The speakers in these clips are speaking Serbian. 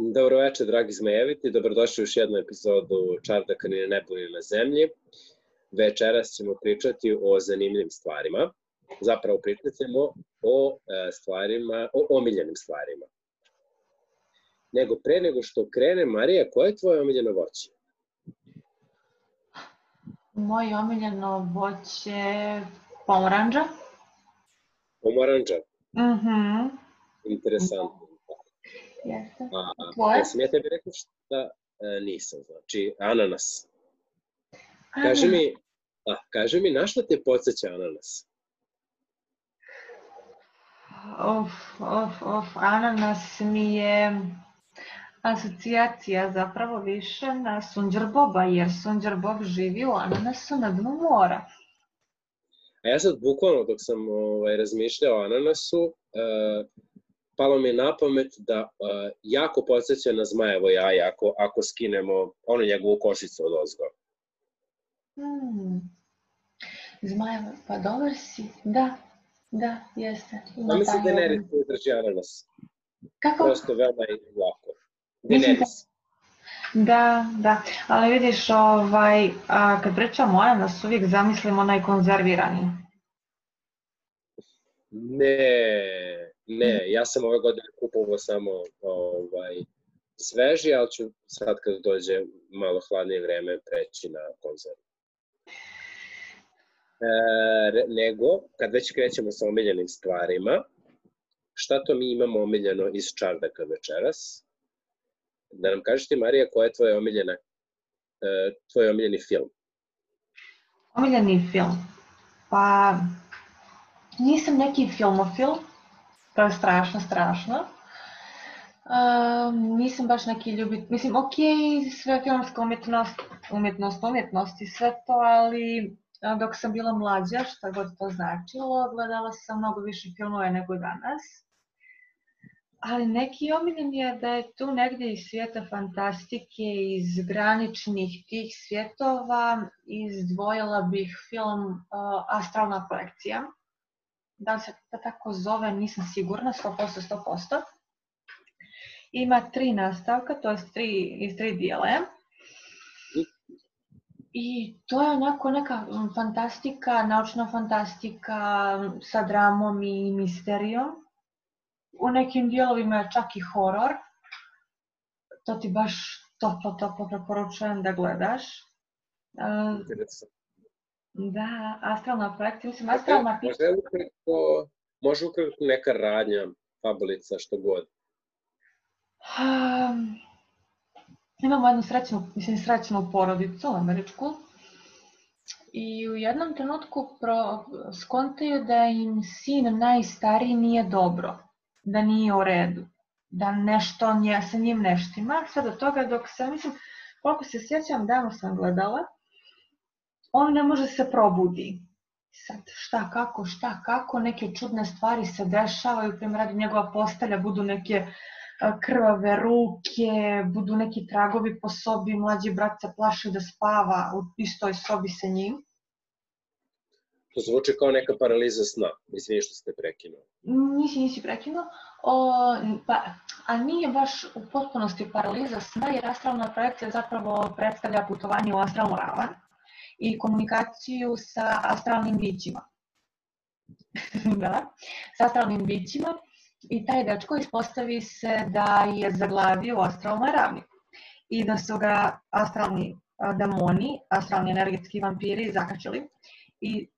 Dobro večer, dragi zmejeviti. Dobrodošli u još jednu epizodu Čardaka ni na nebu ni na zemlji. Večeras ćemo pričati o zanimljivim stvarima. Zapravo pričat ćemo o e, stvarima, o omiljenim stvarima. Nego pre nego što krene, Marija, koje je tvoje omiljeno voće? Moje omiljeno voće pomoranđa. Pomoranđa? Mhm. Interesantno. Jeste. A, Tvoje? ja sam ja tebi rekao šta e, nisam, znači ananas. Kaži mi, a, kaži mi na šta te podsjeća ananas? Of, of, of, ananas mi je asocijacija zapravo više na Sunđer Boba, jer Sunđer Bob živi u ananasu na dnu mora. A ja sad bukvalno dok sam ovaj, razmišljao o ananasu, e, palo mi je na pamet da e, jako podsjeća na zmajevo jaje ako, ako skinemo onu njegovu košicu od ozgo. Hmm. Zmajevo, pa dobar si, da, da, jeste. Ima A mislim da ne oblik. drži ananas. Kako? Prosto veoma je lako. Da- Daenerys. Da, da, ali vidiš, ovaj, a, kad pričamo o ananasu, uvijek zamislim onaj konzervirani. Ne, ne, ja sam ove godine kupovao samo ovaj, sveži, ali ću sad kad dođe malo hladnije vreme preći na konzervu. E, nego, kad već krećemo sa omiljenim stvarima, šta to mi imamo omiljeno iz Čardaka večeras? Da nam kažeš ti, Marija, koja je tvoja omiljena, e, tvoj omiljeni film? Omiljeni film. Pa, nisam neki filmofil, to je strašno, strašno. Um, nisam baš neki ljubit, mislim, ok, sve filmska umjetnost, umjetnost, umjetnost i sve to, ali dok sam bila mlađa, šta god to značilo, gledala sam mnogo više filmove nego danas. Ali neki omiljen je da je tu negdje iz svijeta fantastike, iz graničnih tih svjetova, izdvojila bih film uh, Astralna projekcija. Da li se to tako zove, nisam sigurna, 100%, 100%. Ima tri nastavka, to je tri, iz tri dijele. I to je onako neka fantastika, naučna fantastika sa dramom i misterijom. U nekim dijelovima je čak i horor. To ti baš toplo, toplo preporučujem da gledaš. Interesantno. Da, astralna projekcija, mislim, astralna Može, može ukratko, može ukratko neka radnja, fabulica, što god. Um, imamo jednu srećnu, mislim, srećnu porodicu američku i u jednom trenutku pro, skontaju da im sin najstariji nije dobro, da nije u redu, da nešto nje, sa njim neštima, sve do toga dok se, mislim, koliko se sjećam, davno sam gledala, on ne može se probudi. Sad, šta, kako, šta, kako, neke čudne stvari se dešavaju, primjer radi njegova postelja, budu neke a, krvave ruke, budu neki tragovi po sobi, mlađi brat se plaši da spava u istoj sobi sa njim. To zvuči kao neka paraliza sna. Izvini što ste prekinuo. Nisi, nisi prekinuo. O, pa, a nije baš u potpunosti paraliza sna, jer astralna projekcija zapravo predstavlja putovanje u astralnu ravan i komunikaciju sa astralnim bićima. da, sa astralnim bićima. I taj dečko ispostavi se da je zaglavio astralnoj ravni i da su ga astralni demoni, astralni energetski vampiri zakačili. I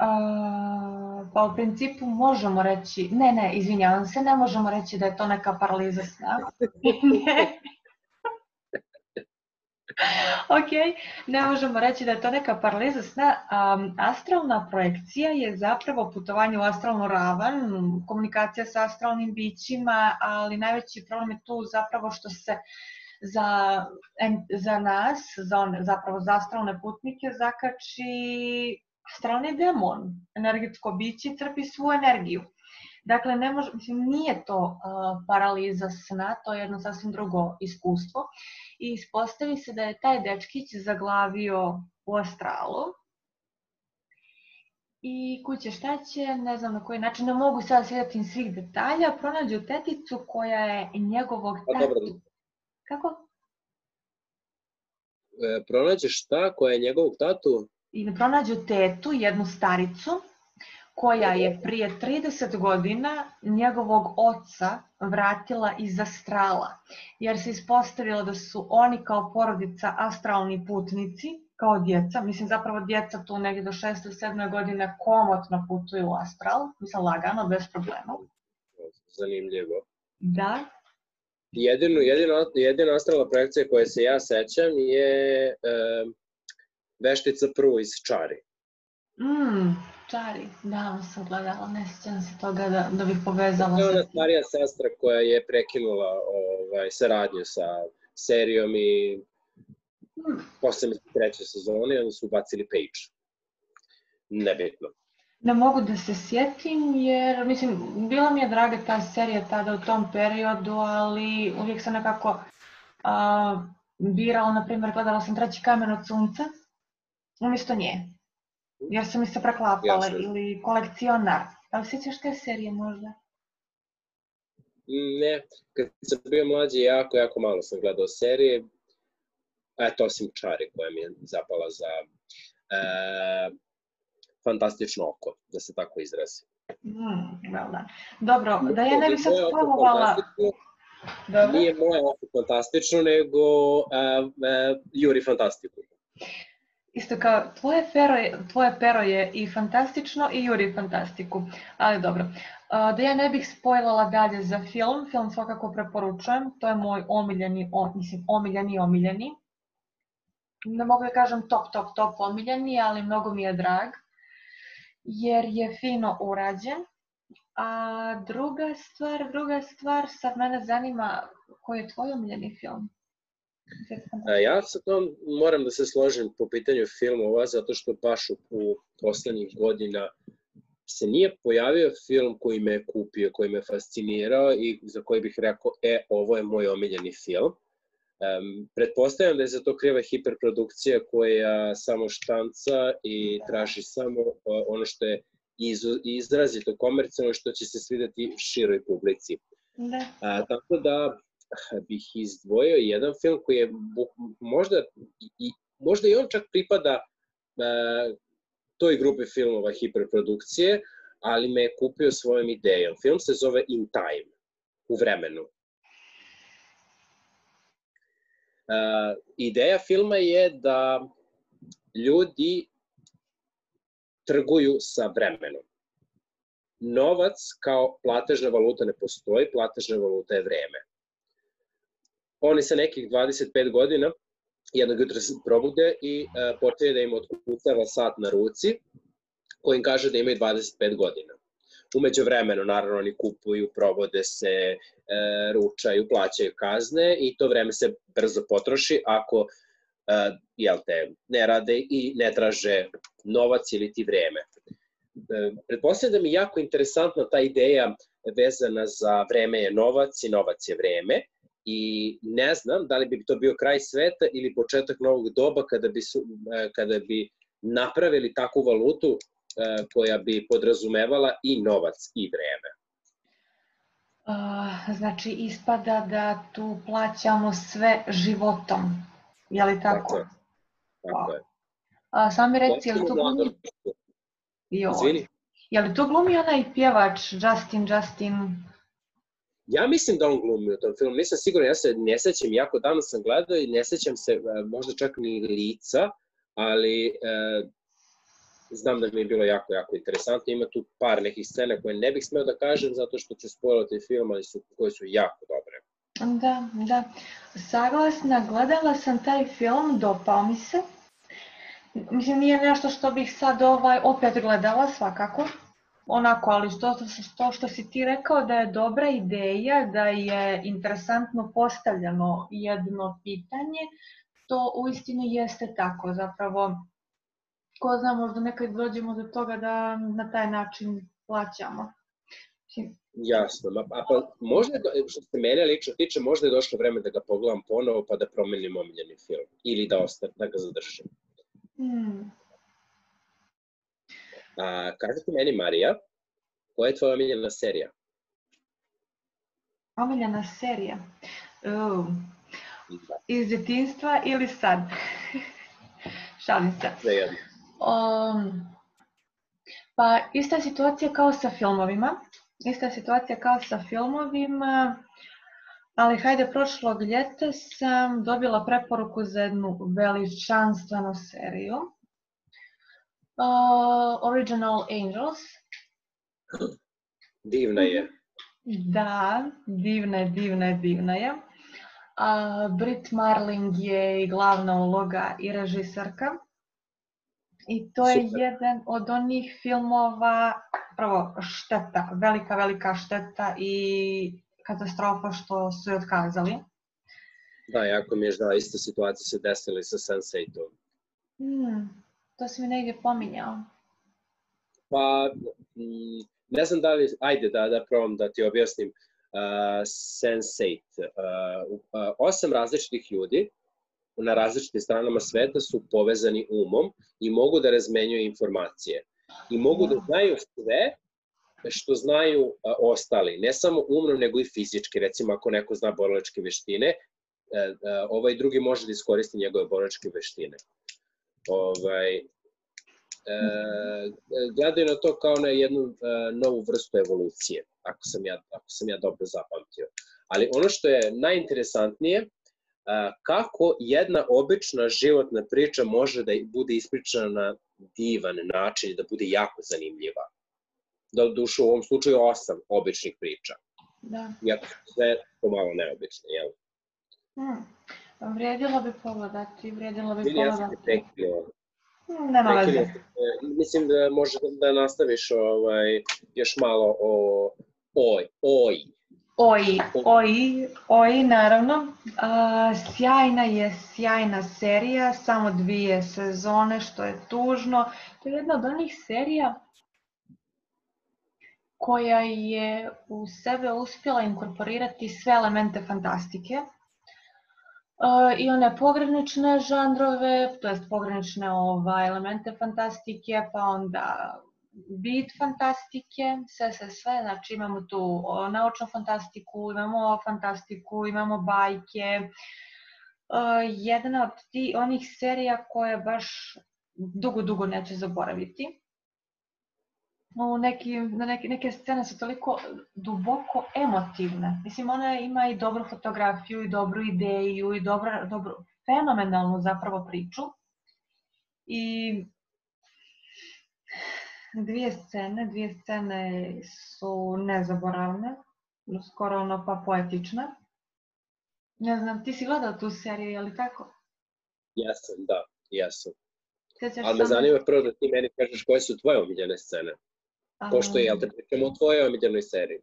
A, pa u principu možemo reći, ne, ne, izvinjavam se, ne možemo reći da je to neka paraliza sna. ne. ok, ne možemo reći da je to neka paraliza sna. Um, astralna projekcija je zapravo putovanje u astralnu ravan, komunikacija sa astralnim bićima, ali najveći problem je tu zapravo što se za, za nas, za one, zapravo za astralne putnike, zakači astralni demon, energetsko biće crpi svu energiju. Dakle, ne može, mislim, nije to uh, paraliza sna, to je jedno sasvim drugo iskustvo. I ispostavi se da je taj dečkić zaglavio u astralu i kuće šta će, ne znam na koji način, ne mogu sad sjetim svih detalja, pronađu teticu koja je njegovog Pa tatu. Kako? E, pronađe šta koja je njegovog tatu? I pronađu tetu, jednu staricu, koja je prije 30 godina njegovog oca vratila iz astrala, jer se ispostavilo da su oni kao porodica astralni putnici, kao djeca, mislim zapravo djeca tu negdje do 6. ili 7. godine komotno putuju u astral, mislim lagano, bez problema. Zanimljivo. Da, Jedino, jedino, jedina astralna projekcija koje se ja sećam je e, veštica prvo iz Čari. mm, čari, davno sam gledala, ne sjećam se toga da, da bih povezala To je ona starija sestra koja je prekinula ovaj, saradnju sa serijom i Mm, posle treće sezone onda su ubacili Page. Nebitno. Ne mogu da se sjetim jer, mislim, bila mi je draga ta serija tada u tom periodu, ali uvijek sam nekako a, birala, na primjer, gledala sam treći kamen od sunca, umjesto nje. Jer su mi se preklapale, Jasno. ili kolekcionar. Da li sjećaš te serije možda? Ne, kad sam bio mlađi, jako, jako malo sam gledao serije. Eto, osim Čari koja mi je zapala za e, fantastično oko, da se tako izrazi. Mm, well done. Dobro, da ja ne bi sad spavovala... Dobro. Nije moje oko fantastično, nego e, e, Juri fantastiku. Isto kao, tvoje pero, je, tvoje pero je i fantastično i juri fantastiku, ali dobro. Da ja ne bih spojlala dalje za film, film svakako preporučujem, to je moj omiljeni, o, mislim, omiljeni, omiljeni. Ne mogu da kažem top, top, top omiljeni, ali mnogo mi je drag, jer je fino urađen. A druga stvar, druga stvar, sad mene zanima koji je tvoj omiljeni film? E, Ja sa tom moram da se složim po pitanju filmova, zato što baš u, u poslednjih godina se nije pojavio film koji me je kupio, koji me fascinirao i za koji bih rekao, e, ovo je moj omiljeni film. Um, pretpostavljam da je za to kriva hiperprodukcija koja samo štanca i traži samo uh, ono što je izu, izrazito komercijalno što će se svideti široj publici. Da. A, tako da bih izdvojio jedan film koji je možda i, možda i on čak pripada a, toj grupi filmova hiperprodukcije, ali me je kupio svojom idejom. Film se zove In Time, u vremenu. A, ideja filma je da ljudi trguju sa vremenom. Novac kao platežna valuta ne postoji, platežna valuta je vreme. Oni sa nekih 25 godina jednog jutra se probude i e, počeje da im otkucava sat na ruci koji im kaže da imaju 25 godina. Umeđu vremenu, naravno, oni kupuju, provode se, e, ručaju, plaćaju kazne i to vreme se brzo potroši ako e, jel te, ne rade i ne traže novac ili ti vreme. E, pretpostavljam da mi jako interesantna ta ideja vezana za vreme je novac i novac je vreme i ne znam da li bi to bio kraj sveta ili početak novog doba kada bi, su, e, kada bi napravili takvu valutu e, koja bi podrazumevala i novac i vreme. Znači, ispada da tu plaćamo sve životom. Je li tako? je. Tako je. A, sami reci, je li tu glumi... Joj. Izvini. Je li tu glumi onaj pjevač Justin, Justin... Ja mislim da on glumi u tom filmu, nisam siguran, ja se ne sećam, jako davno sam gledao i ne sećam se e, možda čak ni lica, ali e, znam da mi je bilo jako, jako interesantno. Ima tu par nekih scena koje ne bih smeo da kažem zato što ću spojlati film, ali su, koje su jako dobre. Da, da. Saglasna, gledala sam taj film, dopao mi se. Mislim, nije nešto što bih sad ovaj, opet gledala svakako. Onako, ali što, što, što si ti rekao da je dobra ideja, da je interesantno postavljeno jedno pitanje, to uistinu jeste tako. Zapravo, ko zna, možda nekad dođemo do toga da na taj način plaćamo. Jasno, ma, a pa možda, što se mene lično tiče, možda je došlo vreme da ga pogledam ponovo pa da promenim omiljeni film ili da ostane, da ga zadržim. Hmm. A, kaži ti meni, Marija, koja je tvoja omiljena serija? Omiljena serija? Uh, iz djetinstva ili sad? Šalim se. Um, pa ista situacija kao sa filmovima. Ista situacija kao sa filmovima, ali hajde prošlog ljeta sam dobila preporuku za jednu veličanstvenu seriju. Uh, Original Angels. Divna je. Da, divna je, divna je, divna je. Uh, Brit Marling je i glavna uloga i režisarka. I to je Super. jedan od onih filmova, prvo šteta, velika, velika šteta i katastrofa što su je otkazali. Da, jako mi je žao, ista situacija se desila i sa Sense8-om. Hmm, to si mi negdje pominjao. Pa, mm, ne znam da li, ajde da, da probam da ti objasnim. Uh, Sense8, uh, uh, osam različitih ljudi na različitim stranama sveta su povezani umom i mogu da razmenjuju informacije. I mogu da znaju sve što znaju uh, ostali, ne samo umno, nego i fizički. Recimo, ako neko zna borilačke veštine, uh, uh, ovaj drugi može da iskoristi njegove borilačke veštine. Ovaj, e, gledaju na to kao na jednu e, novu vrstu evolucije, ako sam, ja, ako sam ja dobro zapamtio. Ali ono što je najinteresantnije, e, kako jedna obična životna priča može da bude ispričana na divan način i da bude jako zanimljiva. Da dušu u ovom slučaju osam običnih priča, Da. iako sve pomalo neobične, jel? Hmm. Vrijedilo bi pogledati, vrijedilo bi ja sam te pogledati. prekrio, Hmm, Nema veze. Sam te. Mislim da može da nastaviš ovaj, još malo o oj, oj. Oj, oj, oj, naravno. A, sjajna je, sjajna serija, samo dvije sezone, što je tužno. To je jedna od onih serija koja je u sebe uspjela inkorporirati sve elemente fantastike. A, I one pogranične žanrove, to jest pogranične ova, elemente fantastike, pa onda bit fantastike, sve, sve, sve, znači imamo tu naučnu fantastiku, imamo fantastiku, imamo bajke. Uh, jedna od ti, onih serija koje baš dugo, dugo neću zaboraviti. U neki, na neke, neke scene su toliko duboko emotivne. Mislim, ona ima i dobru fotografiju, i dobru ideju, i dobra, dobru, fenomenalnu zapravo priču. I dvije scene, dvije scene su nezaboravne, skoro ono pa poetične. Ne znam, ti si gledao tu seriju, je li tako? Jesam, da, jesam. Ali me zanima prvo da ti meni kažeš koje su tvoje omiljene scene. Pošto je, jel te pričamo o tvojoj omiljenoj seriji?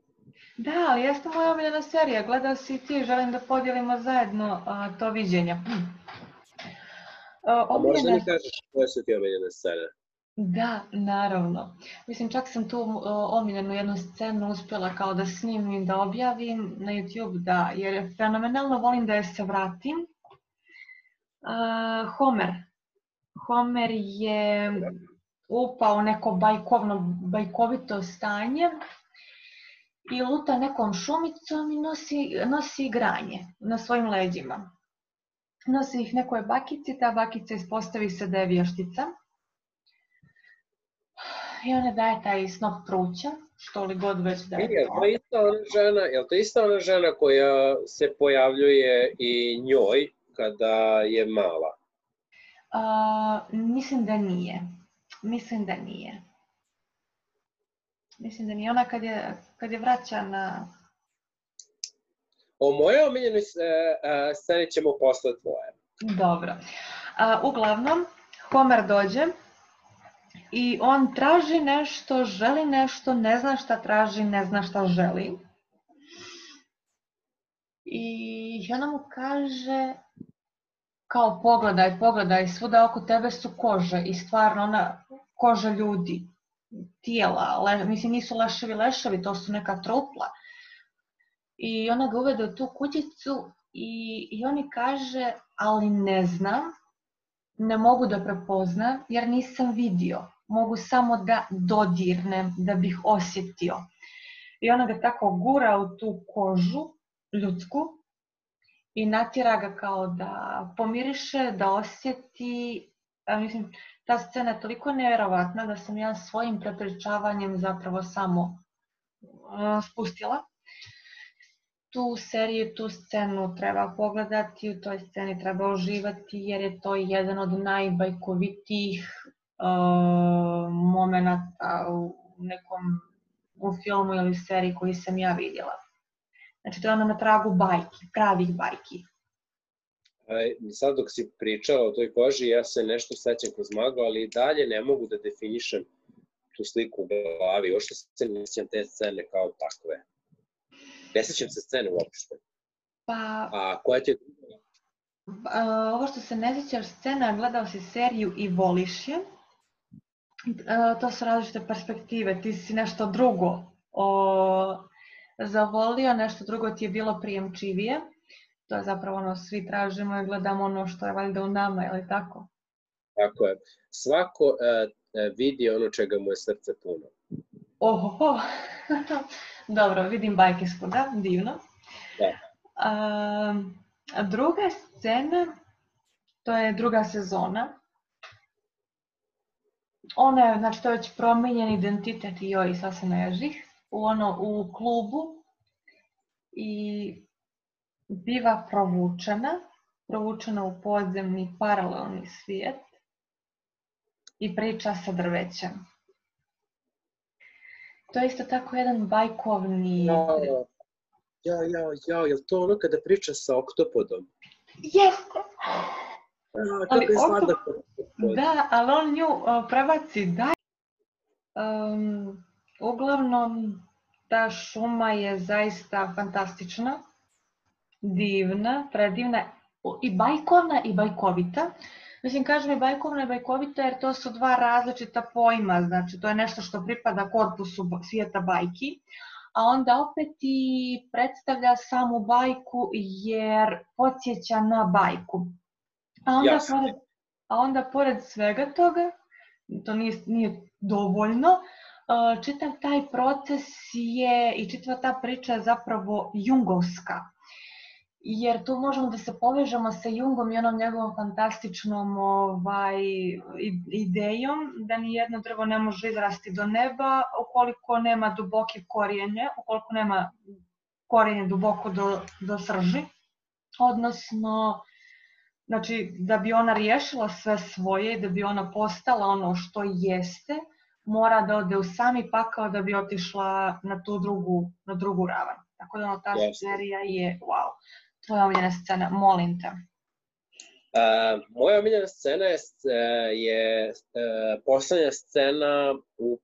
Da, ali jeste moja omiljena serija. Gledao si i ti, želim da podijelimo zajedno a, to viđenje. A, A možda omiljena- mi kažeš koje su ti omiljene scene? Da, naravno. Mislim, čak sam tu uh, omiljenu jednu scenu uspjela kao da snimim, da objavim na YouTube, da, jer je fenomenalno, volim da je se vratim. Uh, Homer. Homer je upao neko bajkovno, bajkovito stanje i luta nekom šumicom i nosi, nosi igranje na svojim leđima. Nosi ih nekoj bakici, ta bakica ispostavi se da je vještica. I ona daje taj snop truća, što li god već da je to. to ista ona žena, jel to ista ona žena koja se pojavljuje i njoj kada je mala? A, mislim da nije. Mislim da nije. Mislim da nije. Ona kad je, kad je vraća na... O mojoj omiljenoj e, e, sceni ćemo posle tvoje. Dobro. A, uglavnom, Homer dođe i on traži nešto, želi nešto, ne zna šta traži, ne zna šta želi. I ona mu kaže, kao pogledaj, pogledaj, svuda oko tebe su kože i stvarno ona koža ljudi, tijela, le, mislim nisu leševi leševi, to su neka trupla. I ona ga uvede u tu kućicu i, i oni kaže, ali ne znam, ne mogu da prepoznam jer nisam vidio, mogu samo da dodirnem, da bih osjetio. I ona ga tako gura u tu kožu ljudsku i natjera ga kao da pomiriše, da osjeti, a, mislim, ta scena je toliko nevjerovatna da sam ja svojim prepričavanjem zapravo samo a, spustila tu seriju, tu scenu treba pogledati, u toj sceni treba uživati jer je to jedan od najbajkovitijih momenta u nekom u filmu ili seriji koji sam ja vidjela. Znači to je ono na tragu bajki, pravih bajki. Aj, sad dok si pričala o toj koži, ja se nešto sećam kroz mago, ali i dalje ne mogu da definišem tu sliku u glavi. Ošto se ne sjećam te scene kao takve. Ne sećam se scene uopšte. Pa... A koja ti je ovo što se ne sećaš scena, gledao si seriju i voliš je. To su različite perspektive. Ti si nešto drugo o, zavolio, nešto drugo ti je bilo prijemčivije. To je zapravo ono, svi tražimo i gledamo ono što je valjda u nama, je li tako? Tako je. Svako uh, vidi ono čega mu je srce puno. Oho, dobro, vidim bajke svuda, divno. Da. A, druga scena, to je druga sezona. Ona je, znači to je već promenjen identitet i joj, sad se nežih, u, ono, u klubu i biva provučena, provučena u podzemni paralelni svijet i priča sa drvećem. To je isto tako jedan bajkovni... Ja, ja, ja, ja, je to ono kada priča sa oktopodom? Jeste! A, kako je oktopod. Da, ali on nju uh, prebaci dalje. Um, uglavnom, ta šuma je zaista fantastična, divna, predivna i bajkovna i bajkovita. Mislim, kažem i bajkovna i bajkovita jer to su dva različita pojma, znači to je nešto što pripada korpusu svijeta bajki, a onda opet i predstavlja samu bajku jer podsjeća na bajku. A onda, Jasne. pored, a onda pored svega toga, to nije, nije dovoljno, čitav taj proces je i čitava ta priča je zapravo jungovska jer tu možemo da se povežemo sa Jungom i onom njegovom fantastičnom ovaj, idejom da ni jedno drvo ne može izrasti do neba ukoliko nema duboke korijenje, ukoliko nema korijenje duboko do, do srži, odnosno znači da bi ona riješila sve svoje, da bi ona postala ono što jeste, mora da ode u sami pakao da bi otišla na tu drugu, na drugu ravan. Tako da ono, ta Jeste. serija je wow tvoja omiljena scena, molim te. Uh, moja omiljena scena je, uh, je uh, poslednja scena u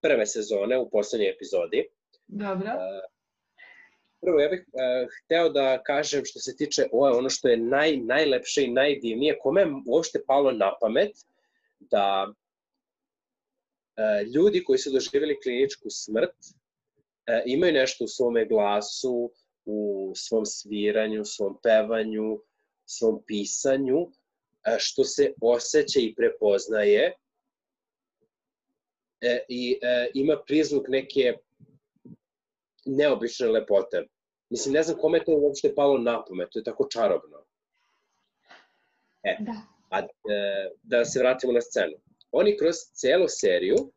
prve sezone, u poslednjoj epizodi. Dobro. Prvo, ja bih uh, hteo da kažem što se tiče ovo, ono što je naj, najlepše i najdivnije, kome je uopšte palo na pamet da uh, ljudi koji su doživjeli kliničku smrt uh, imaju nešto u svome glasu, u svom sviranju, svom pevanju, svom pisanju, e, što se osjeća i prepoznaje e, i e, ima prizvuk neke neobične lepote. Mislim, ne znam kome je to uopšte palo na pamet, to je tako čarobno. E, Da. a, e, da se vratimo na scenu. Oni kroz celu seriju e,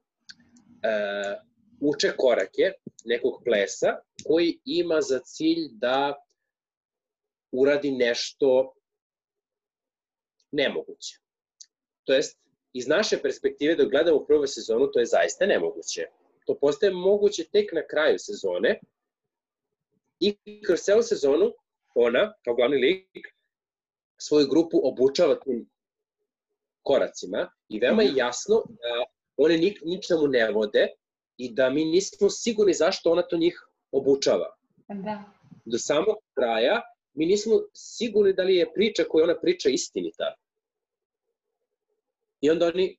uče korake nekog plesa koji ima za cilj da uradi nešto nemoguće. To jest, iz naše perspektive dok gledamo prvu sezonu, to je zaista nemoguće. To postaje moguće tek na kraju sezone i kroz celu sezonu ona, kao glavni lik, svoju grupu obučava tim koracima i veoma je jasno da one nik, ničemu ne vode i da mi nismo sigurni zašto ona to njih obučava. Da. Do samog kraja mi nismo sigurni da li je priča koju ona priča istinita. I onda oni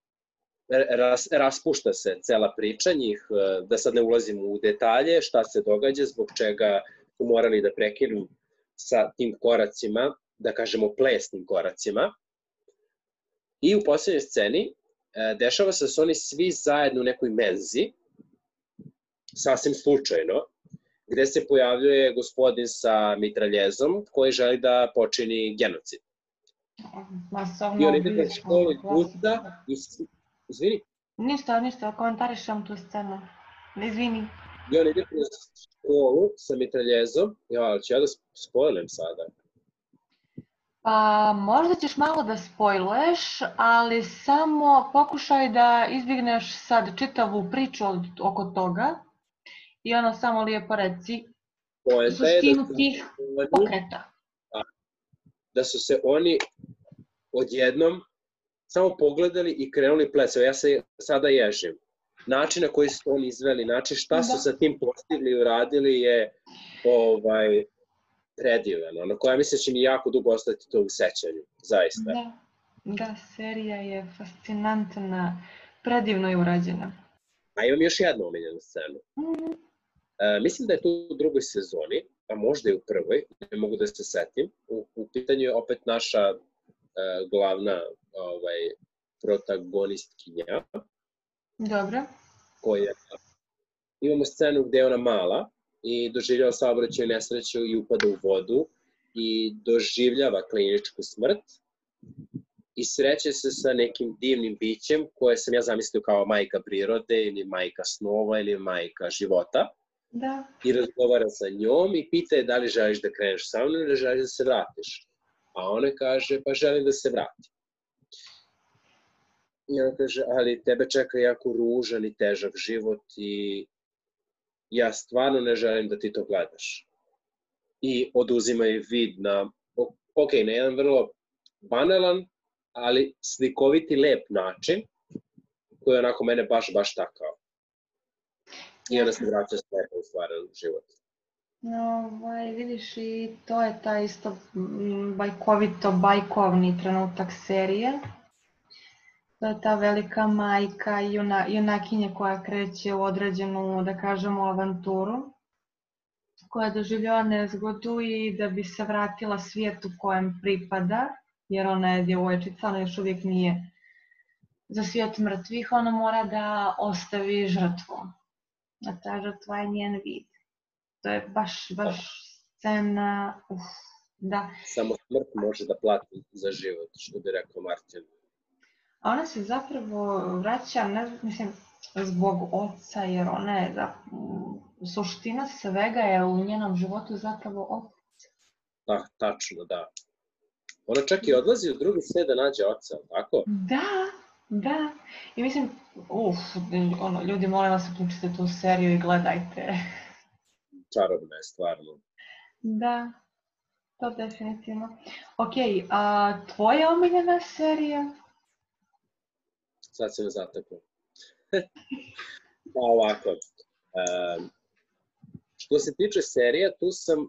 ras, raspušta se cela priča njih, e, da sad ne ulazim u detalje, šta se događa, zbog čega su morali da prekinu sa tim koracima, da kažemo plesnim koracima. I u poslednjoj sceni e, dešava se da su oni svi zajedno u nekoj menzi, sasvim slučajno, gde se pojavljuje gospodin sa mitraljezom koji želi da počini genocid. Masovno I on ide klasično. puta i... s- Izvini? Ništa, ništa, komentarišem tu scenu. Izvini. I on ide kroz školu sa mitraljezom. Ja, ali ću ja da spojlim sada. Pa možda ćeš malo da spojluješ, ali samo pokušaj da izbjegneš sad čitavu priču od, oko toga i ono samo lijepo reci da suštinu su, tih oni, pokreta. da su se oni odjednom samo pogledali i krenuli ples. Evo, Ja se sada ježim. Način na koji su oni izveli, način šta su Da. sa tim postigli i uradili je ovaj, predivan. Ono, koja mislim da će mi jako dugo ostati to u sećanju. Zaista. Da, da, serija je fascinantna, predivno je urađena. A imam još jednu omiljenu scenu. Mhm. E, mislim da je to u drugoj sezoni, a možda i u prvoj, ne mogu da se setim. U, u pitanju je opet naša e, glavna ovaj, protagonistkinja, Dobro. koja imamo scenu gde je ona mala i doživljava saobraćaju nesreću i upada u vodu i doživljava kliničku smrt i sreće se sa nekim divnim bićem koje sam ja zamislio kao majka prirode ili majka snova ili majka života Da. i razgovara sa njom i pita je da li želiš da kreneš sa mnom ili želiš da se vratiš. A ona kaže, pa želim da se vratim. I ona kaže, ali tebe čeka jako ružan i težak život i ja stvarno ne želim da ti to gledaš. I oduzima je vid na, ok, na jedan vrlo banalan, ali slikoviti lep način, koji je onako mene baš, baš takao. I onda se vraća s lepo u stvaran život. No, ovaj, vidiš i to je ta isto bajkovito, bajkovni trenutak serije. To je ta velika majka, juna, junakinja koja kreće u određenu, da kažemo, avanturu, koja doživljava nezgodu i da bi se vratila svijetu kojem pripada, jer ona je djevojčica, ona još uvijek nije za svijet mrtvih, ona mora da ostavi žrtvu. A ta žrtva je njen vid. To je baš, baš scena, uf, da. Samo smrt može da plati za život, što bi rekao Martin. A ona se zapravo vraća, ne znam, mislim, zbog oca, jer ona je, za, suština svega je u njenom životu zapravo otac. Da, tačno, da. Ona čak i odlazi u drugi svijet da nađe oca, tako? Da, da. I mislim, uf, ono, ljudi, molim vas, uključite tu seriju i gledajte. Čarobna je, stvarno. Da, to definitivno. Ok, a tvoja omiljena serija? Sad se me zateklo. pa ovako. Um, što se tiče serija, tu sam uh,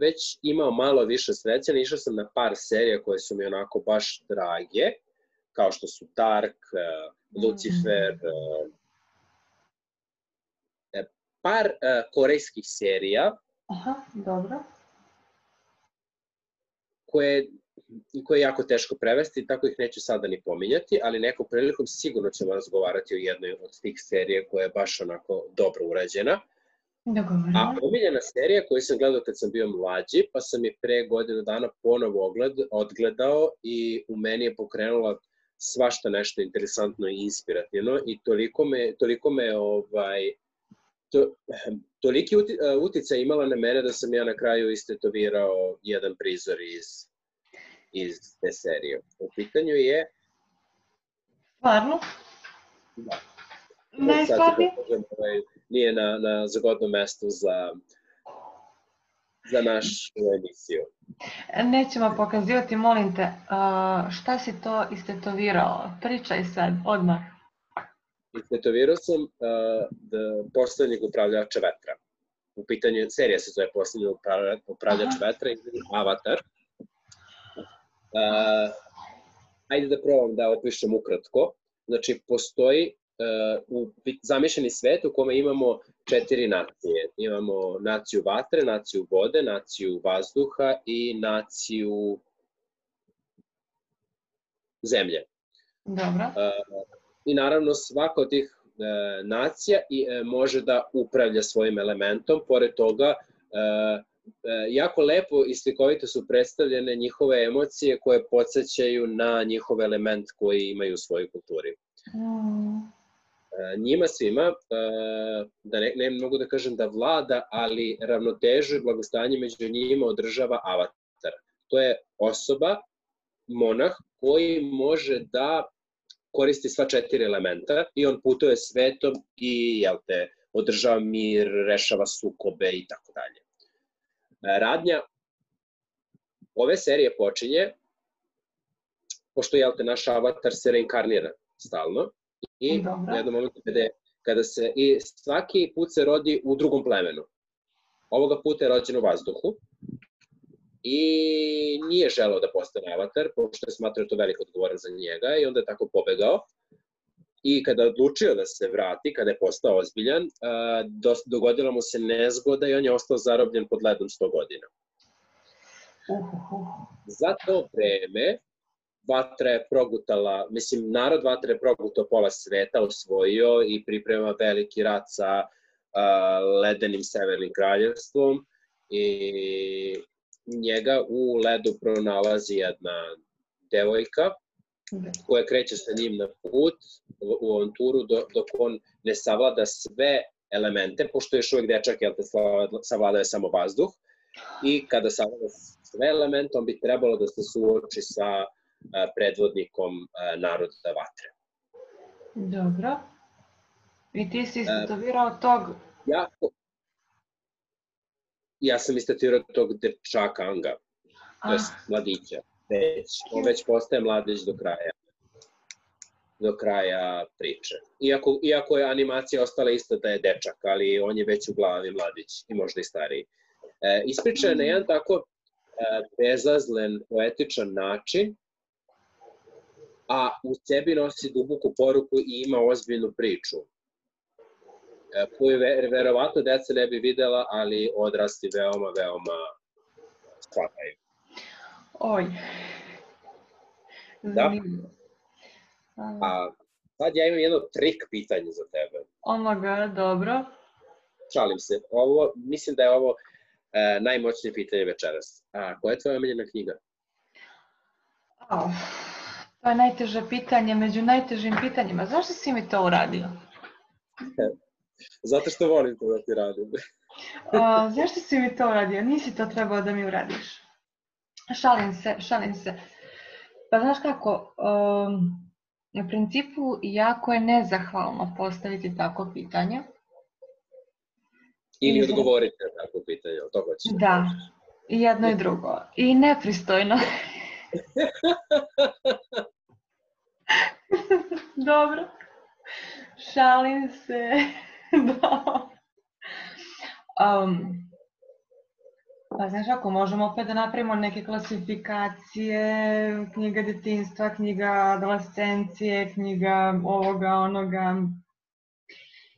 već imao malo više sreće, išao sam na par serija koje su mi onako baš drage, kao što su Dark, uh, Lucifer, uh, par uh, korejskih serija Aha, dobro. koje, koje je jako teško prevesti, tako ih neću sada ni pominjati, ali nekom prilikom sigurno ćemo razgovarati o jednoj od tih serija koja je baš onako dobro urađena. A Dogovoreno. omiljena serija koju sam gledao kad sam bio mlađi, pa sam je pre godinu dana ponovo ogled, odgledao i u meni je pokrenula svašta nešto interesantno i inspirativno i toliko me, toliko me ovaj, to, toliki uti, uticaj imala na mene da sam ja na kraju istetovirao jedan prizor iz, iz te serije. U pitanju je Stvarno? Da. Stvarno? da ovaj, nije na, na zgodnom mestu za, za našu emisiju. Nećemo pokazivati, molim te, šta si to istetovirao? Pričaj sad, odmah. Istetovirao sam uh, da poslednjeg upravljača vetra. U pitanju serija se zove poslednji upravljač, Aha. vetra, ili Avatar. Uh, ajde da probam da opišem ukratko. Znači, postoji uh, u zamišljeni svet u kome imamo četiri nacije. Imamo naciju vatre, naciju vode, naciju vazduha i naciju zemlje. Dobro. Uh, i naravno svaka od tih e, nacija i, e, može da upravlja svojim elementom, pored toga jako lepo i slikovito su predstavljene njihove emocije koje podsjećaju na njihov element koji imaju u svojoj kulturi. Mm. E, njima svima, e, da ne, ne mogu da kažem da vlada, ali ravnotežu i blagostanje među njima održava avatar. To je osoba, monah, koji može da koristi sva četiri elementa i on putuje svetom i jel te, održava mir, rešava sukobe i tako dalje. E, radnja ove serije počinje pošto je te naš avatar se reinkarnira stalno i Dobre. u jednom momentu kada, kada se i svaki put se rodi u drugom plemenu. Ovoga puta je rođen u vazduhu i nije želeo da postane avatar, pošto je smatrao to veliko odgovoran za njega i onda je tako pobegao. I kada je odlučio da se vrati, kada je postao ozbiljan, dogodila mu se nezgoda i on je ostao zarobljen pod ledom 100 godina. Za to vreme Vatra je progutala, mislim, narod Vatra je progutao pola sveta, osvojio i priprema veliki rat sa uh, ledenim severnim kraljevstvom i njega u ledu pronalazi jedna devojka koja kreće sa njim na put u avanturu dok on ne savlada sve elemente, pošto je još uvek dečak, jel te savladaje samo vazduh, i kada savlada sve elemente, on bi trebalo da se suoči sa predvodnikom naroda vatre. Dobro. I ti si istatovirao tog... Ja, ja sam istatovirao tog dečaka Anga, to je mladića već, on već postaje mladić do kraja do kraja priče. Iako, iako je animacija ostala isto da je dečak, ali on je već u glavi mladić i možda i stariji. E, ispriča je na jedan tako e, bezazlen, poetičan način, a u sebi nosi duboku poruku i ima ozbiljnu priču e, koju ve, verovatno deca ne bi videla, ali odrasti veoma, veoma shvataju. Oj. Da. A sad ja imam jedno trik pitanje za tebe. Oh my god, dobro. Šalim se. Ovo, mislim da je ovo e, najmoćnije pitanje večeras. A koja je tvoja omiljena knjiga? Oh, to je najteže pitanje među najtežim pitanjima. Zašto si mi to uradio? Zato što volim to da ti radim. A, zašto si mi to uradio? Nisi to trebao da mi uradiš. Šalim se, šalim se. Pa znaš kako, um, na principu jako je nezahvalno postaviti tako pitanje. Ili odgovoriti na tako pitanje, to hoćeš. Da, da i jedno i drugo. I nepristojno. Dobro. Šalim se. da. Um, Pa znaš ako možemo opet da napravimo neke klasifikacije, knjiga detinstva, knjiga adolescencije, knjiga ovoga, onoga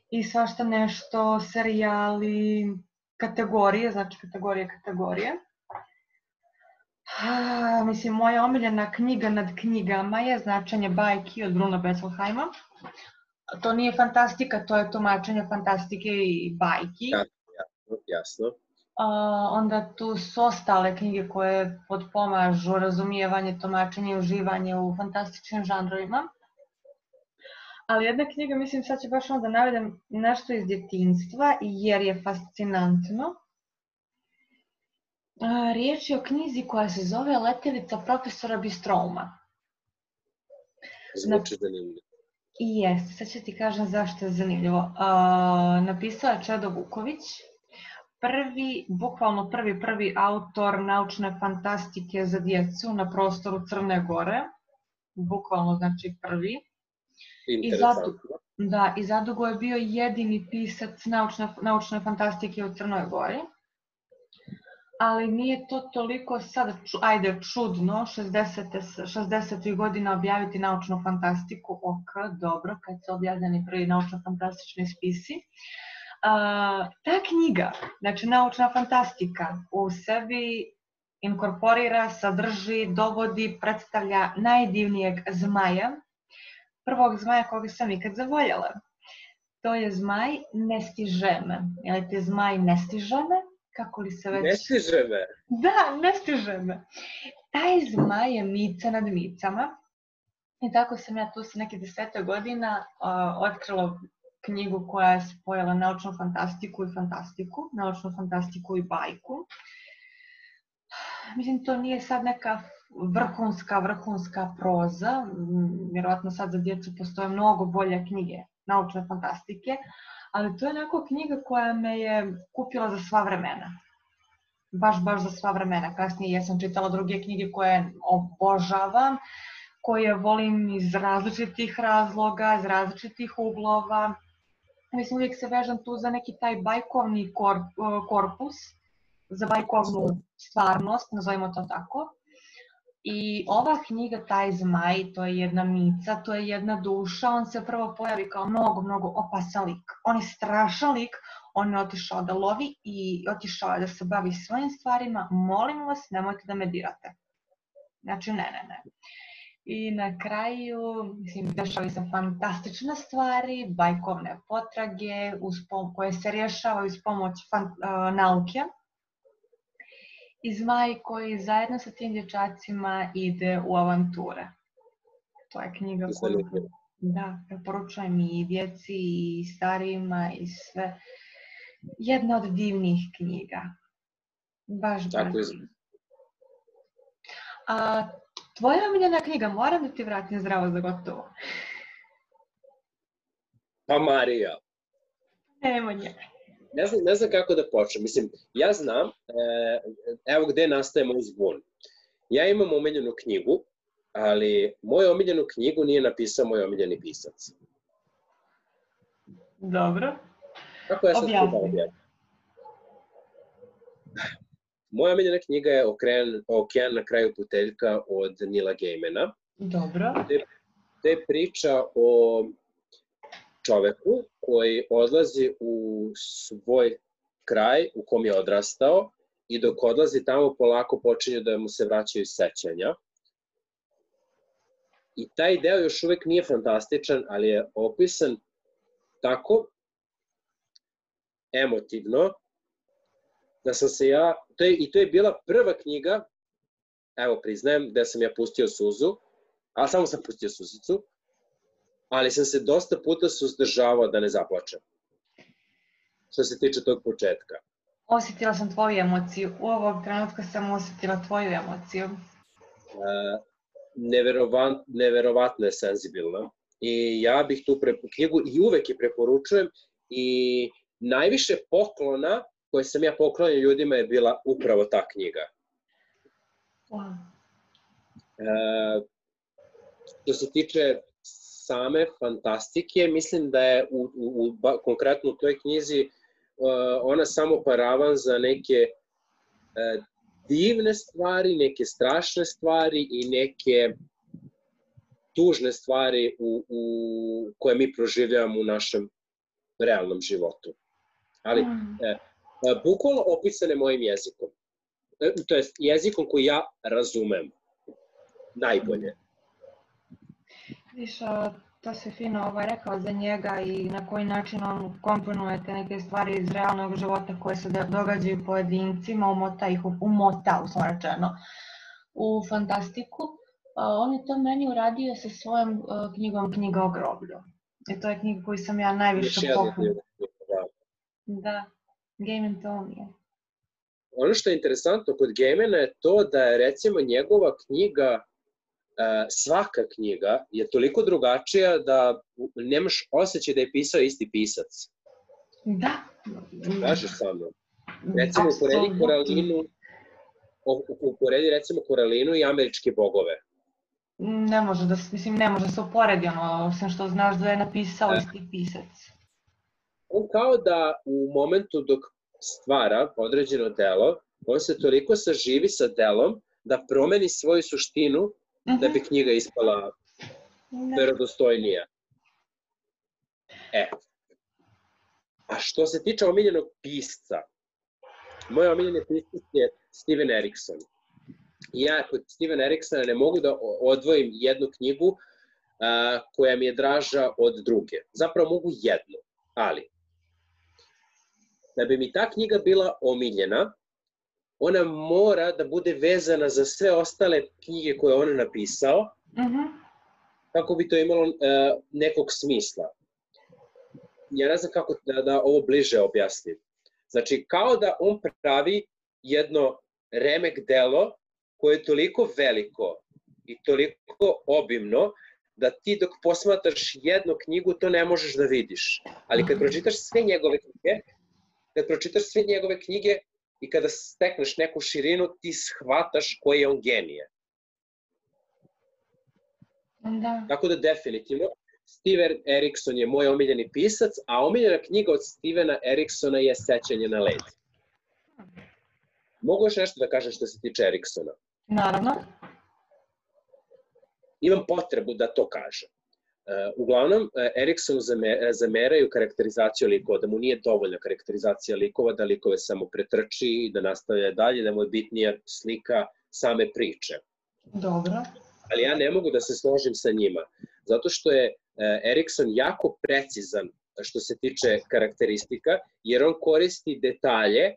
i svašta nešto, serijali, kategorije, znači kategorije, kategorije. A, mislim, moja omiljena knjiga nad knjigama je Značanje bajki od Bruna Besselheima. To nije fantastika, to je tumačenje fantastike i bajki. Jasno, jasno. Onda tu su ostale knjige koje podpomažu razumijevanje, tomačenje i uživanje u fantastičnim žanrovima. Ali jedna knjiga, mislim sad ću baš onda navedem nešto iz djetinstva jer je fascinantno. Riječ je o knjizi koja se zove Letelica profesora Bistrouma. Zvuči zanimljivo. I jeste, sad ću ti kažem zašto je zanimljivo. Napisao je Čedo Vuković, prvi, bukvalno prvi, prvi autor naučne fantastike za djecu na prostoru Crne Gore. Bukvalno znači prvi. I zato, da, i zadugo je bio jedini pisac naučne, naučne fantastike u Crnoj Gori. Ali nije to toliko sad, ajde, čudno, 60. 60. godina objaviti naučnu fantastiku, ok, dobro, kad su objavljeni prvi naučno-fantastični spisi. Uh, a, ta knjiga, znači naučna fantastika, u sebi inkorporira, sadrži, dovodi, predstavlja najdivnijeg zmaja prvog zmaja koga sam ikad zavoljela. To je zmaj ne stiže me. Ili ti zmaj ne stiže me? Kako li se već... Ne stiže me. Da, ne stiže me. Taj zmaj je mica nad micama. I tako sam ja tu sa neke desete godina uh, otkrila knjigu koja je spojila naučnu fantastiku i fantastiku, naučnu fantastiku i bajku. Mislim, to nije sad neka vrhunska, vrhunska proza, vjerovatno sad za djecu postoje mnogo bolje knjige naučne fantastike, ali to je neka knjiga koja me je kupila za sva vremena. Baš, baš za sva vremena. Kasnije ja sam čitala druge knjige koje obožavam, koje volim iz različitih razloga, iz različitih uglova. Mislim, uvijek se vežam tu za neki taj bajkovni korpus, za bajkovnu stvarnost, nazovimo to tako. I ova knjiga, taj zmaj, to je jedna mica, to je jedna duša, on se prvo pojavi kao mnogo, mnogo opasan lik. On je strašan lik, on je otišao da lovi i otišao je da se bavi svojim stvarima. Molim vas, nemojte da me dirate. Znači, ne, ne, ne. I na kraju, mislim, dešali se fantastične stvari, bajkovne potrage uz pom koje se rješavaju uz pomoć fan, uh, nauke i Zmaj koji zajedno sa tim dječacima ide u avanture. To je knjiga koju da, preporučujem i djeci i starijima i sve. Jedna od divnih knjiga. Baš, Tako baš. A tvoja omiljena knjiga, moram da ti vratim zdravo za gotovo. Pa Marija. Nemanja ne znam, ne znam kako da počnem. Mislim, ja znam, e, evo gde nastaje moj zbun. Ja imam omiljenu knjigu, ali moju omiljenu knjigu nije napisao moj omiljeni pisac. Dobro. Kako ja sam objavim? Moja omiljena knjiga je Okean, Okean na kraju puteljka od Nila Gejmena. Dobro. To je priča o čoveku koji odlazi u svoj kraj u kom je odrastao i dok odlazi tamo polako počinju da mu se vraćaju sećanja. I taj deo još uvek nije fantastičan, ali je opisan tako emotivno da sam se ja, to je, i to je bila prva knjiga, evo priznajem, da sam ja pustio suzu, a samo sam pustio suzicu, ali sam se dosta puta suzdržavao da ne zaplačem. Što se tiče tog početka. Osetila sam tvoju emociju. U ovog trenutka sam osetila tvoju emociju. Uh, neverovat, neverovatno je senzibilna. I ja bih tu pre, knjigu i uvek je preporučujem i najviše poklona koje sam ja poklonio ljudima je bila upravo ta knjiga. Wow. Uh, što se tiče same fantastike, mislim da je u, u, u konkretno u toj knjizi uh, ona samo paravan za neke uh, divne stvari, neke strašne stvari i neke tužne stvari u, u, koje mi proživljavamo u našem realnom životu. Ali, mm. e, bukvalno opisane mojim jezikom. E, to je jezikom koji ja razumem najbolje. Viš, to se fino ovaj, rekao za njega i na koji način on komponuje te neke stvari iz realnog života koje se događaju pojedincima, umota ih, umota, uslovno u fantastiku. On je to meni uradio sa svojom uh, knjigom Knjiga o groblju. I to je knjiga koju sam ja najviše pohvala. Da. Da, Game to mi je. Ono što je interesantno kod Gamena je to da je recimo njegova knjiga E, svaka knjiga je toliko drugačija da nemaš osjećaj da je pisao isti pisac. Da. Kažeš sa mnom. Recimo, uporedi Koralinu, uporedi recimo Koralinu i američke bogove. Ne može da, mislim, ne može da se uporedi ono, osim što znaš da je napisao da. isti pisac. On kao da u momentu dok stvara određeno delo, on se toliko saživi sa delom da promeni svoju suštinu -huh. da bi mhm. knjiga ispala da. verodostojnija. E. A što se tiče omiljenog pisca, moj omiljeni pisac je Steven Erikson. Ja kod Steven Eriksona ne mogu da odvojim jednu knjigu a, koja mi je draža od druge. Zapravo mogu jednu, ali da bi mi ta knjiga bila omiljena, ona mora da bude vezana za sve ostale knjige koje on napisao, uh mhm. -huh. kako bi to imalo uh, nekog smisla. Ja ne znam kako da, da ovo bliže objasnim. Znači, kao da on pravi jedno remek delo koje je toliko veliko i toliko obimno da ti dok posmataš jednu knjigu to ne možeš da vidiš. Ali kad pročitaš sve njegove knjige, kad pročitaš sve njegove knjige i kada stekneš neku širinu, ti shvataš koji je on genije. Da. Tako da definitivno, Steven Erikson je moj omiljeni pisac, a omiljena knjiga od Stevena Eriksona je Sećanje na led. Mogu još nešto da kažem što se tiče Eriksona? Naravno. Imam potrebu da to kažem. Uh, uglavnom, uh, Erikson zameraju karakterizaciju likova, da mu nije dovoljna karakterizacija likova, da likove samo pretrči i da nastavlja dalje, da mu je bitnija slika same priče. Dobro. Ali ja ne mogu da se složim sa njima, zato što je Erikson jako precizan što se tiče karakteristika, jer on koristi detalje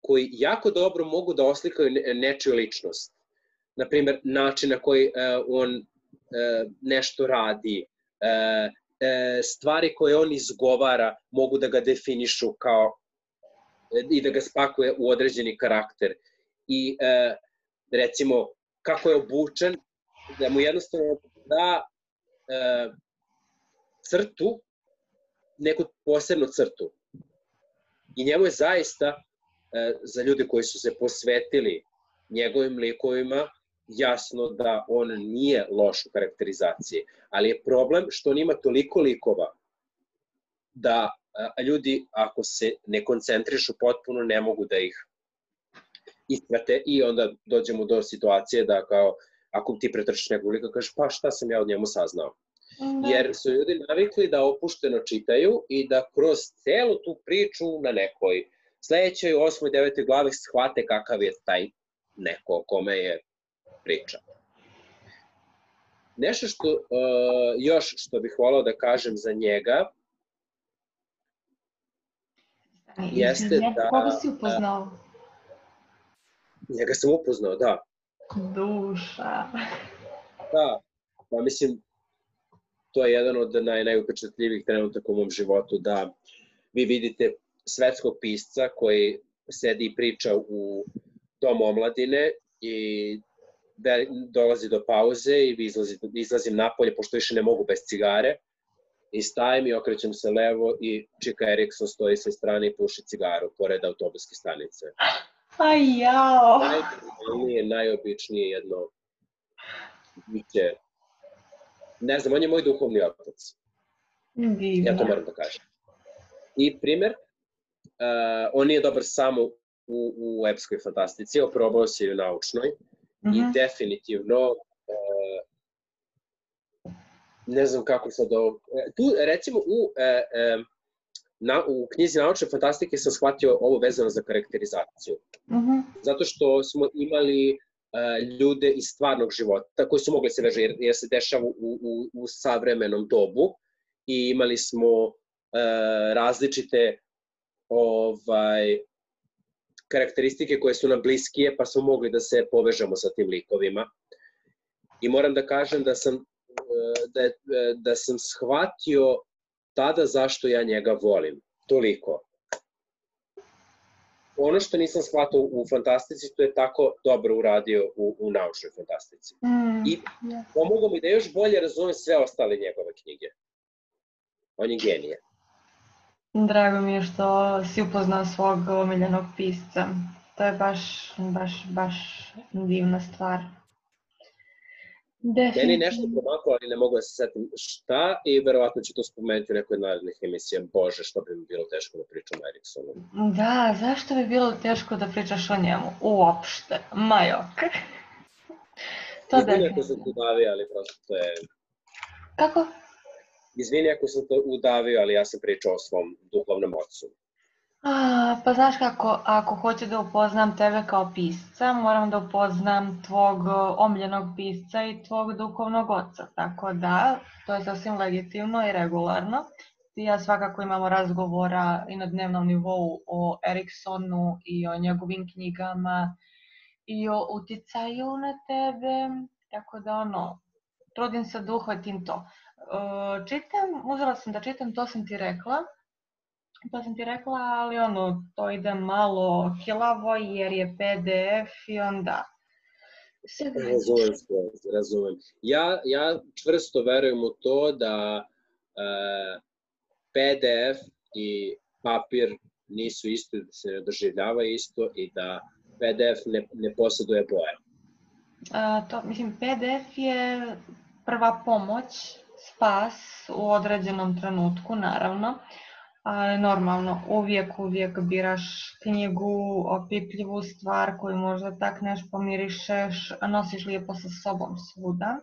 koji jako dobro mogu da oslikaju nečiju ličnost. Naprimer, način na koji on nešto radi, uh, uh, stvari koje on izgovara mogu da ga definišu kao i da ga spakuje u određeni karakter. I recimo, kako je obučen, da mu jednostavno da crtu, neku posebnu crtu. I njemu je zaista E, za ljude koji su se posvetili njegovim likovima, jasno da on nije loš u karakterizaciji, ali je problem što on ima toliko likova da ljudi ako se ne koncentrišu potpuno ne mogu da ih isprate i onda dođemo do situacije da kao ako ti pretrčiš nekog lika kažeš pa šta sam ja od njemu saznao. Da. Jer su ljudi navikli da opušteno čitaju i da kroz celu tu priču na nekoj sledećoj, osmoj, devetoj glavi shvate kakav je taj neko kome je priča. Nešto što, uh, još što bih volao da kažem za njega, jeste da... Koga si upoznao? Njega sam upoznao, da. Duša. Da, pa mislim, to je jedan od naj, najupečatljivih trenutaka u mom životu, da vi vidite svetskog pisca koji sedi i priča u domu omladine i dolazi do pauze i izlazi, izlazim napolje, pošto više ne mogu bez cigare, i stajem i okrećem se levo i Čika Erikson stoji sa strane i puši cigaru pored autobuske stanice. Aj jao! Najje najobičnije jedno biće. Ne znam, on je moj duhovni otac. Divno. Ja to moram da kažem. I primer, uh, on nije dobar samo u, u epskoj fantastici, oprobao se i u naučnoj -hmm. i mhm. definitivno uh, ne znam kako sad ovo... E, tu, recimo, u, uh, uh, na, u knjizi naučne fantastike sam shvatio ovo vezano za karakterizaciju. Mm -hmm. Zato što smo imali uh, ljude iz stvarnog života koji su mogli se veže, jer, jer se dešava u, u, u savremenom dobu i imali smo uh, različite ovaj, karakteristike koje su nam bliskije, pa smo mogli da se povežemo sa tim likovima. I moram da kažem da sam, eh, da, da sam shvatio tada zašto ja njega volim. Toliko. Ono što nisam shvatio u fantastici, to je tako dobro uradio u, u naučnoj fantastici. Mm, I pomogao mi da još bolje razumem sve ostale njegove knjige. On je genije. Drago mi je što si upoznao svog omiljenog pisca. To je baš, baš, baš divna stvar. Definitivno. Meni nešto promaklo, ali ne mogu da se setim šta i verovatno ću to spomenuti u nekoj narednih emisija. Bože, što bi mi bilo teško da pričam o Eriksonu. Da, zašto bi bilo teško da pričaš o njemu? Uopšte. Majok. to Izvini ako sam udavio, ali prosto to je... Kako? Izvini ako sam to udavio, ali ja sam pričao o svom duhovnom ocu. A, pa znaš kako, ako hoću da upoznam tebe kao pisca, moram da upoznam tvog omljenog pisca i tvog duhovnog oca. Tako da, to je sasvim legitimno i regularno. Ti ja svakako imamo razgovora i na dnevnom nivou o Eriksonu i o njegovim knjigama i o uticaju na tebe. Tako da, ono, trudim se da uhvatim to. E, čitam, uzela sam da čitam, to sam ti rekla To sam ti rekla, ali ono, to ide malo kilavo jer je PDF i onda... Razumem, razumem. Ja, ja čvrsto verujem u to da e, PDF i papir nisu isto, da se ne doživljava isto i da PDF ne, ne posjeduje boje. A, to, mislim, PDF je prva pomoć, spas u određenom trenutku, naravno ali normalno uvijek, uvijek biraš knjigu, opipljivu stvar koju možda tak neš pomirišeš, a nosiš lijepo sa sobom svuda.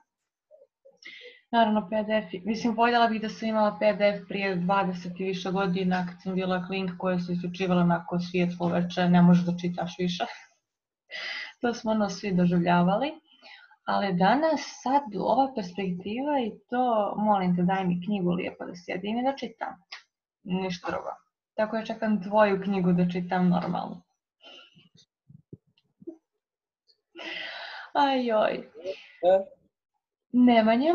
Naravno PDF, mislim voljela bih da sam imala PDF prije 20 i više godina kad sam bila klink koja se isključivala onako svijetlo veče, ne možeš da čitaš više. to smo ono svi doživljavali. Ali danas sad ova perspektiva i to, molim te daj mi knjigu lijepo da sjedim i da čitam ništa drugo. Tako ja čekam tvoju knjigu da čitam normalno. Ajoj. Nemanja?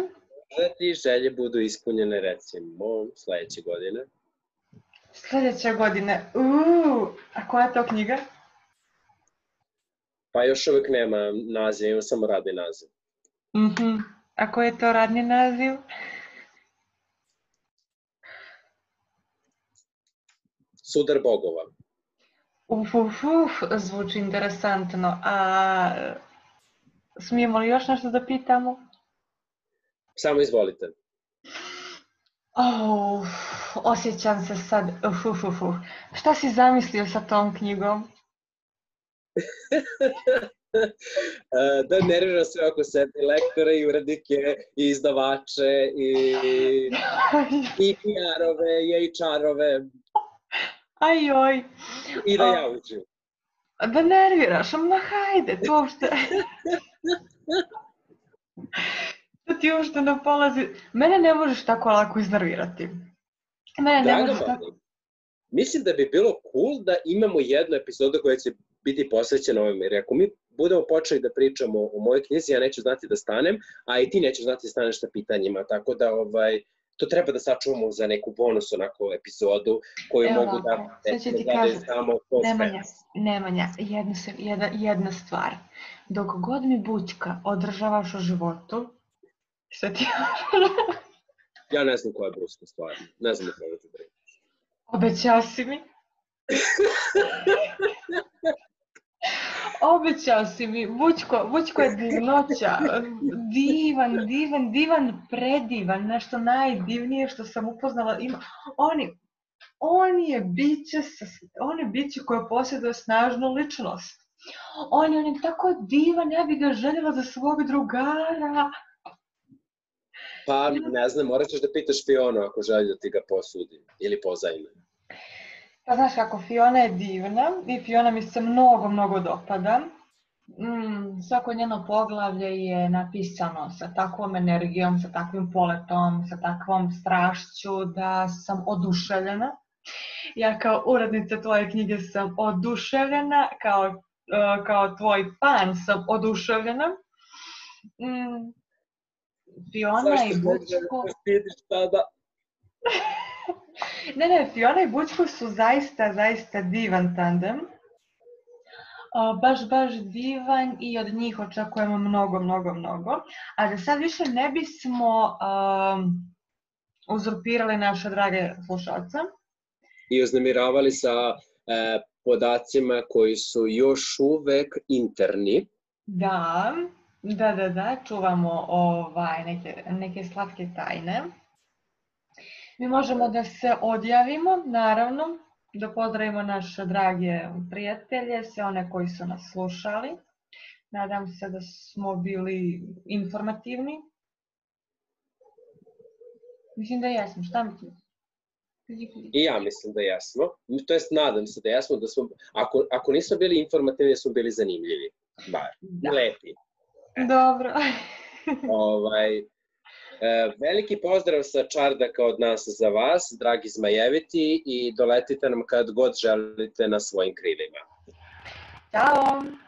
Da ti želje budu ispunjene recimo sledeće godine? Sledeće godine? Uuu, a koja je to knjiga? Pa još uvek nema naziv, ima samo radni naziv. Mhm. Mm a koji je to radni naziv? Sudar bogova. Uf, uf, uf, zvuči interesantno. A smijemo li još nešto da pitamo? Samo izvolite. Oh, osjećam se sad. Uf, uf, uf, uf. Šta si zamislio sa tom knjigom? da nervira sve oko sebe, lektore i urednike, i izdavače, i, i PR-ove, i HR-ove. Aj. I da ja uđem. Da nerviraš, ma hajde, to uopšte... to ti uopšte ne polazi... Mene ne možeš tako lako iznervirati. Mene ne možeš tako... Mislim da bi bilo cool da imamo jednu epizodu koja će biti posvećena ovome, jer ako mi budemo počeli da pričamo o mojoj knjizi, ja neću znati da stanem, a i ti nećeš znati da staneš sa pitanjima, tako da ovaj, to treba da sačuvamo za neku bonus onako epizodu koju Evo, mogu da ti da kažem, samo Nemanja, Nemanja, jedna, jedna, jedna stvar. Dok god mi bućka održavaš u životu, šta ti Ja ne znam koja je bruska stvar. Ne znam da ti brineš. Obećao si mi. Obećao si mi, Vučko, Vučko je divnoća, divan, divan, divan, predivan, nešto najdivnije što sam upoznala. Ima, oni, on je biće, on je biće koje posjeduje snažnu ličnost. On je, on je tako divan, ja bih ga željela za svog drugara. Pa, ne znam, morat ćeš da pitaš Fionu ako želi da ti ga posudi ili pozajme. Pa znaš kako, Fiona je divna i Fiona mi se mnogo, mnogo dopada. Mm, svako njeno poglavlje je napisano sa takvom energijom, sa takvim poletom, sa takvom strašću da sam oduševljena. Ja kao urednica tvoje knjige sam oduševljena, kao, uh, kao tvoj fan sam oduševljena. Mm, Fiona i Bučko... Zašto ne, ne, Fiona i Bučko su zaista, zaista divan tandem. O, baš, baš divan i od njih očekujemo mnogo, mnogo, mnogo. A da sad više ne bismo um, uzurpirali naše drage slušalce. I uznemiravali sa e, podacima koji su još uvek interni. Da, da, da, da, čuvamo ovaj, neke, neke slatke tajne. Mi možemo da se odjavimo, naravno, da pozdravimo naše drage prijatelje, sve one koji su nas slušali. Nadam se da smo bili informativni. Mislim da jesmo, šta misliš? I ja mislim da jesmo. To jest, nadam se da jesmo. Da smo, ako, ako nismo bili informativni, smo bili zanimljivi. Bar. Da. Lepi. E. Dobro. ovaj, veliki pozdrav sa Čardaka od nas za vas, dragi zmajeviti, i doletite nam kad god želite na svojim krilima. Ćao!